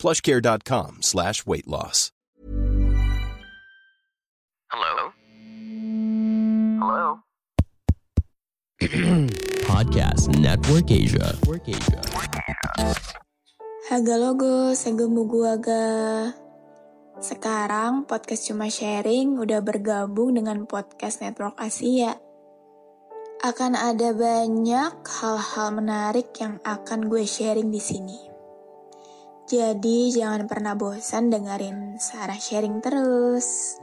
plushcare.com slash weight loss. Hello? Hello? Podcast Network Asia. Network Asia. Haga logo, segemu guaga. Sekarang podcast cuma sharing udah bergabung dengan podcast Network Asia. Akan ada banyak hal-hal menarik yang akan gue sharing di sini. Jadi jangan pernah bosan dengerin Sarah sharing terus.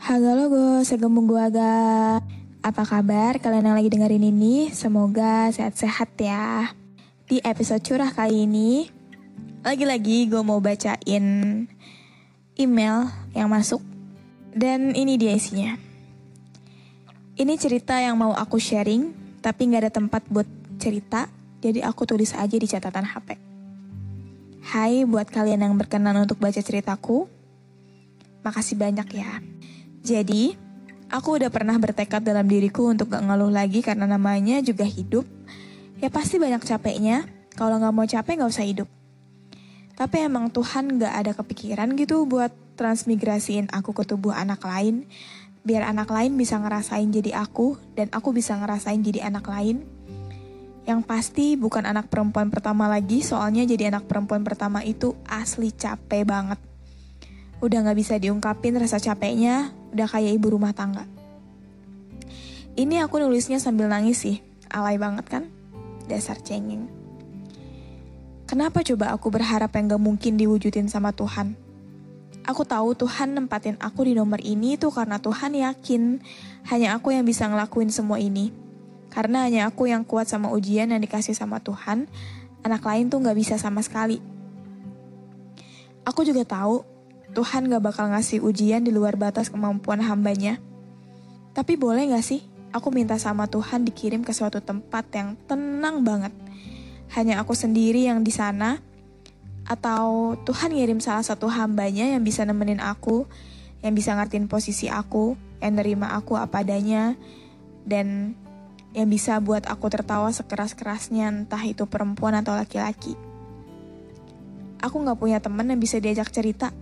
Haga logo, segemu guaga. Apa kabar kalian yang lagi dengerin ini? Semoga sehat-sehat ya. Di episode curah kali ini, lagi-lagi gue mau bacain email yang masuk. Dan ini dia isinya. Ini cerita yang mau aku sharing, tapi gak ada tempat buat cerita, jadi aku tulis aja di catatan HP. Hai buat kalian yang berkenan untuk baca ceritaku, makasih banyak ya. Jadi, aku udah pernah bertekad dalam diriku untuk gak ngeluh lagi karena namanya juga hidup. Ya pasti banyak capeknya, kalau gak mau capek gak usah hidup. Tapi emang Tuhan gak ada kepikiran gitu buat transmigrasiin aku ke tubuh anak lain, biar anak lain bisa ngerasain jadi aku, dan aku bisa ngerasain jadi anak lain. Yang pasti bukan anak perempuan pertama lagi, soalnya jadi anak perempuan pertama itu asli capek banget. Udah gak bisa diungkapin rasa capeknya, udah kayak ibu rumah tangga. Ini aku nulisnya sambil nangis sih, alay banget kan? Dasar cengeng. Kenapa coba aku berharap yang gak mungkin diwujudin sama Tuhan? Aku tahu Tuhan nempatin aku di nomor ini itu karena Tuhan yakin hanya aku yang bisa ngelakuin semua ini. Karena hanya aku yang kuat sama ujian yang dikasih sama Tuhan, anak lain tuh gak bisa sama sekali. Aku juga tahu Tuhan gak bakal ngasih ujian di luar batas kemampuan hambanya. Tapi boleh gak sih aku minta sama Tuhan dikirim ke suatu tempat yang tenang banget. Hanya aku sendiri yang di sana, atau Tuhan ngirim salah satu hambanya yang bisa nemenin aku, yang bisa ngertiin posisi aku, yang nerima aku apa adanya, dan yang bisa buat aku tertawa sekeras-kerasnya entah itu perempuan atau laki-laki. Aku gak punya temen yang bisa diajak cerita,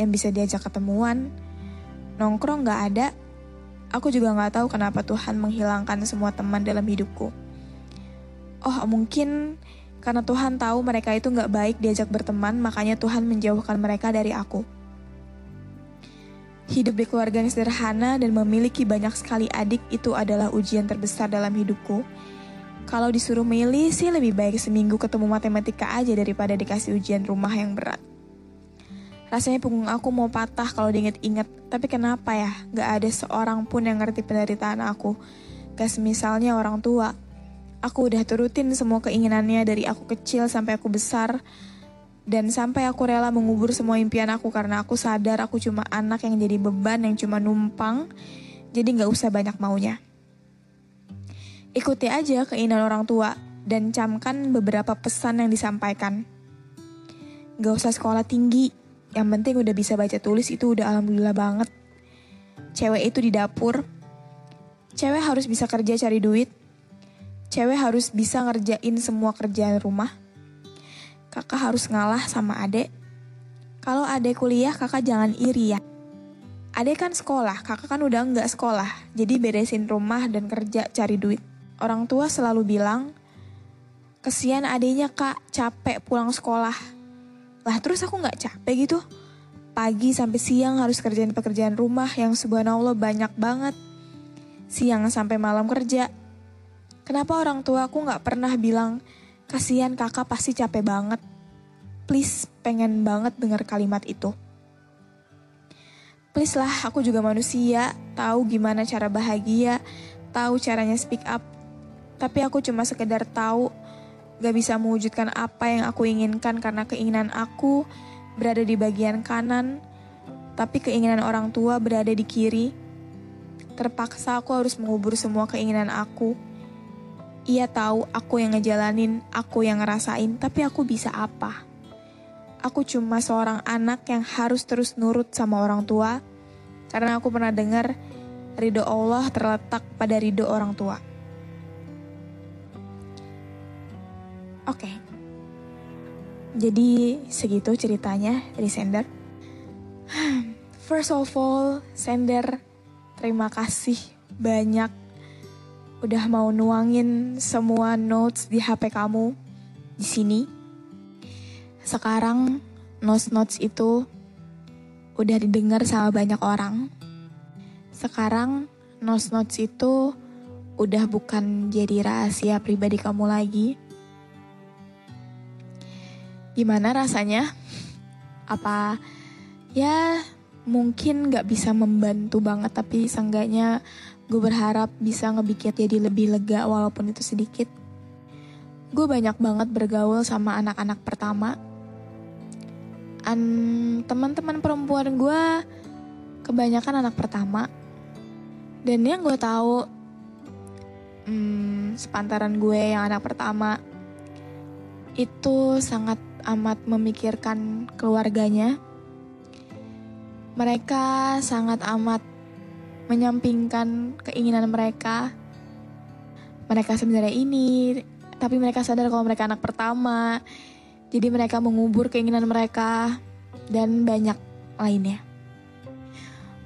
yang bisa diajak ketemuan, nongkrong gak ada. Aku juga gak tahu kenapa Tuhan menghilangkan semua teman dalam hidupku. Oh mungkin karena Tuhan tahu mereka itu gak baik diajak berteman, makanya Tuhan menjauhkan mereka dari aku. Hidup di keluarga yang sederhana dan memiliki banyak sekali adik itu adalah ujian terbesar dalam hidupku. Kalau disuruh milih sih lebih baik seminggu ketemu matematika aja daripada dikasih ujian rumah yang berat. Rasanya punggung aku mau patah kalau diinget-inget, tapi kenapa ya gak ada seorang pun yang ngerti penderitaan aku. Gak semisalnya orang tua, Aku udah turutin semua keinginannya dari aku kecil sampai aku besar. Dan sampai aku rela mengubur semua impian aku karena aku sadar aku cuma anak yang jadi beban yang cuma numpang. Jadi gak usah banyak maunya. Ikuti aja keinginan orang tua dan camkan beberapa pesan yang disampaikan. Gak usah sekolah tinggi, yang penting udah bisa baca tulis itu udah alhamdulillah banget. Cewek itu di dapur, cewek harus bisa kerja cari duit, Cewek harus bisa ngerjain semua kerjaan rumah. Kakak harus ngalah sama adek. Kalau adek kuliah, kakak jangan iri ya. Adek kan sekolah, kakak kan udah nggak sekolah. Jadi beresin rumah dan kerja cari duit. Orang tua selalu bilang, kesian adeknya kak, capek pulang sekolah. Lah terus aku nggak capek gitu. Pagi sampai siang harus kerjain pekerjaan rumah yang subhanallah banyak banget. Siang sampai malam kerja, Kenapa orang tua aku gak pernah bilang, kasihan kakak pasti capek banget. Please, pengen banget dengar kalimat itu. Please lah, aku juga manusia, tahu gimana cara bahagia, tahu caranya speak up. Tapi aku cuma sekedar tahu gak bisa mewujudkan apa yang aku inginkan karena keinginan aku berada di bagian kanan, tapi keinginan orang tua berada di kiri. Terpaksa aku harus mengubur semua keinginan aku. Ia tahu aku yang ngejalanin, aku yang ngerasain, tapi aku bisa apa? Aku cuma seorang anak yang harus terus nurut sama orang tua, karena aku pernah dengar ridho Allah terletak pada ridho orang tua. Oke, jadi segitu ceritanya dari Sender. First of all, Sender Terima kasih banyak udah mau nuangin semua notes di HP kamu di sini. Sekarang notes-notes itu udah didengar sama banyak orang. Sekarang notes-notes itu udah bukan jadi rahasia pribadi kamu lagi. Gimana rasanya? Apa ya mungkin gak bisa membantu banget tapi seenggaknya gue berharap bisa ngebikin jadi lebih lega walaupun itu sedikit. Gue banyak banget bergaul sama anak-anak pertama. An teman-teman perempuan gue kebanyakan anak pertama. Dan yang gue tahu hmm, sepantaran gue yang anak pertama itu sangat amat memikirkan keluarganya mereka sangat amat menyampingkan keinginan mereka. Mereka sebenarnya ini, tapi mereka sadar kalau mereka anak pertama. Jadi mereka mengubur keinginan mereka dan banyak lainnya.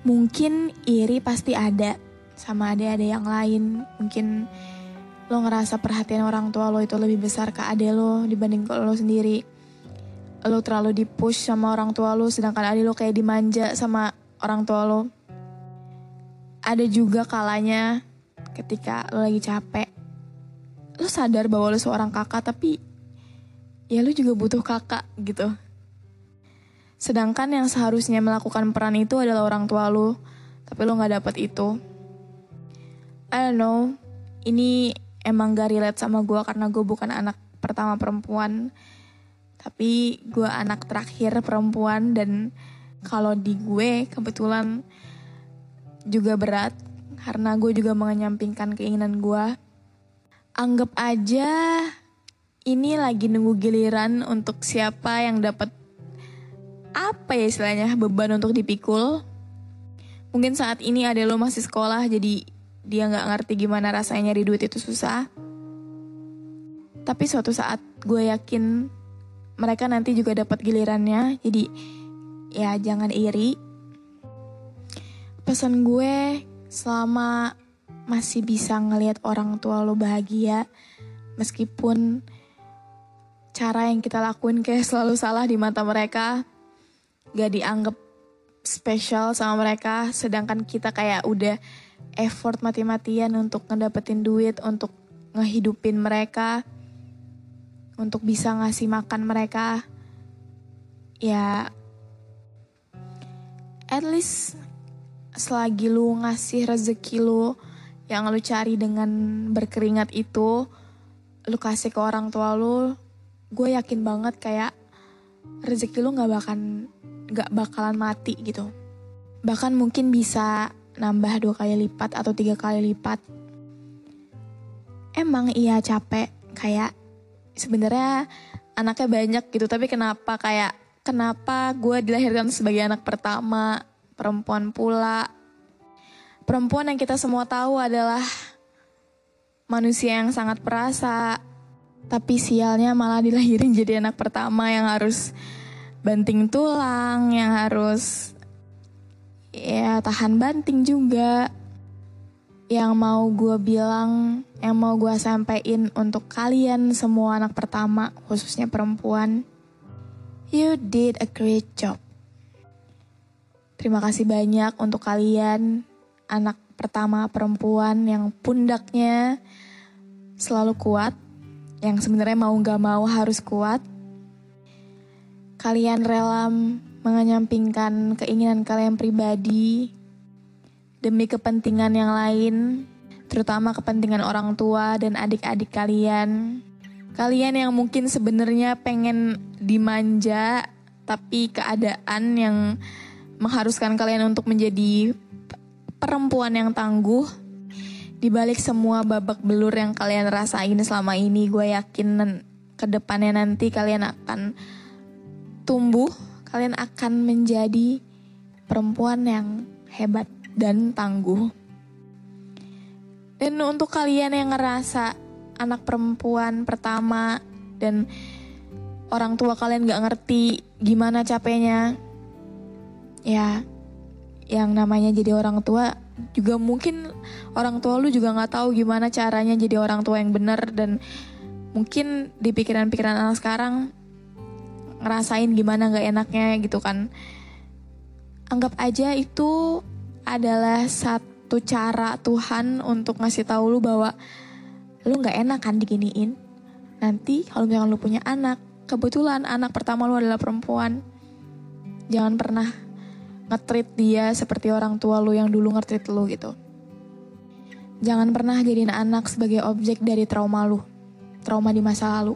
Mungkin iri pasti ada sama adik-adik yang lain. Mungkin lo ngerasa perhatian orang tua lo itu lebih besar ke adik lo dibanding ke lo sendiri lo terlalu dipush sama orang tua lo sedangkan adik lo kayak dimanja sama orang tua lo ada juga kalanya ketika lo lagi capek lo sadar bahwa lo seorang kakak tapi ya lo juga butuh kakak gitu. Sedangkan yang seharusnya melakukan peran itu adalah orang tua lo tapi lo nggak dapet itu. I don't know. Ini emang gak relate sama gue karena gue bukan anak pertama perempuan tapi gue anak terakhir perempuan. Dan kalau di gue kebetulan juga berat karena gue juga menyampingkan keinginan gue. Anggap aja ini lagi nunggu giliran untuk siapa yang dapat apa ya istilahnya beban untuk dipikul. Mungkin saat ini ada lo masih sekolah jadi dia nggak ngerti gimana rasanya nyari duit itu susah. Tapi suatu saat gue yakin mereka nanti juga dapat gilirannya. Jadi ya jangan iri. Pesan gue selama masih bisa ngelihat orang tua lo bahagia meskipun cara yang kita lakuin kayak selalu salah di mata mereka gak dianggap spesial sama mereka sedangkan kita kayak udah effort mati-matian untuk ngedapetin duit untuk ngehidupin mereka untuk bisa ngasih makan mereka ya at least selagi lu ngasih rezeki lu yang lu cari dengan berkeringat itu lu kasih ke orang tua lu gue yakin banget kayak rezeki lu nggak bakalan nggak bakalan mati gitu. Bahkan mungkin bisa nambah dua kali lipat atau tiga kali lipat. Emang iya capek kayak sebenarnya anaknya banyak gitu tapi kenapa kayak kenapa gue dilahirkan sebagai anak pertama perempuan pula perempuan yang kita semua tahu adalah manusia yang sangat perasa tapi sialnya malah dilahirin jadi anak pertama yang harus banting tulang yang harus ya tahan banting juga yang mau gue bilang, yang mau gue sampaikan untuk kalian semua anak pertama, khususnya perempuan, you did a great job. Terima kasih banyak untuk kalian, anak pertama perempuan yang pundaknya selalu kuat, yang sebenarnya mau gak mau harus kuat. Kalian rela mengenyampingkan keinginan kalian pribadi demi kepentingan yang lain, terutama kepentingan orang tua dan adik-adik kalian. Kalian yang mungkin sebenarnya pengen dimanja tapi keadaan yang mengharuskan kalian untuk menjadi perempuan yang tangguh di balik semua babak belur yang kalian rasain selama ini, gue yakin ke depannya nanti kalian akan tumbuh, kalian akan menjadi perempuan yang hebat dan tangguh. Dan untuk kalian yang ngerasa anak perempuan pertama dan orang tua kalian gak ngerti gimana capeknya, ya yang namanya jadi orang tua juga mungkin orang tua lu juga nggak tahu gimana caranya jadi orang tua yang benar dan mungkin di pikiran-pikiran anak sekarang ngerasain gimana nggak enaknya gitu kan. Anggap aja itu adalah satu cara Tuhan untuk ngasih tahu lu bahwa lu nggak enak kan diginiin. Nanti kalau misalkan lu punya anak kebetulan anak pertama lu adalah perempuan. Jangan pernah ngetrit dia seperti orang tua lu yang dulu ngetrit lu gitu. Jangan pernah jadiin anak sebagai objek dari trauma lu. Trauma di masa lalu.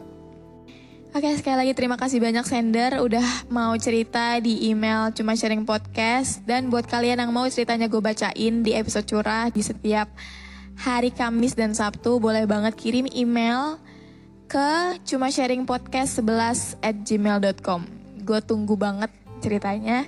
Oke sekali lagi terima kasih banyak Sender udah mau cerita di email Cuma Sharing Podcast. Dan buat kalian yang mau ceritanya gue bacain di episode curah di setiap hari Kamis dan Sabtu. Boleh banget kirim email ke cuma sharing podcast 11 at gmail.com. Gue tunggu banget ceritanya.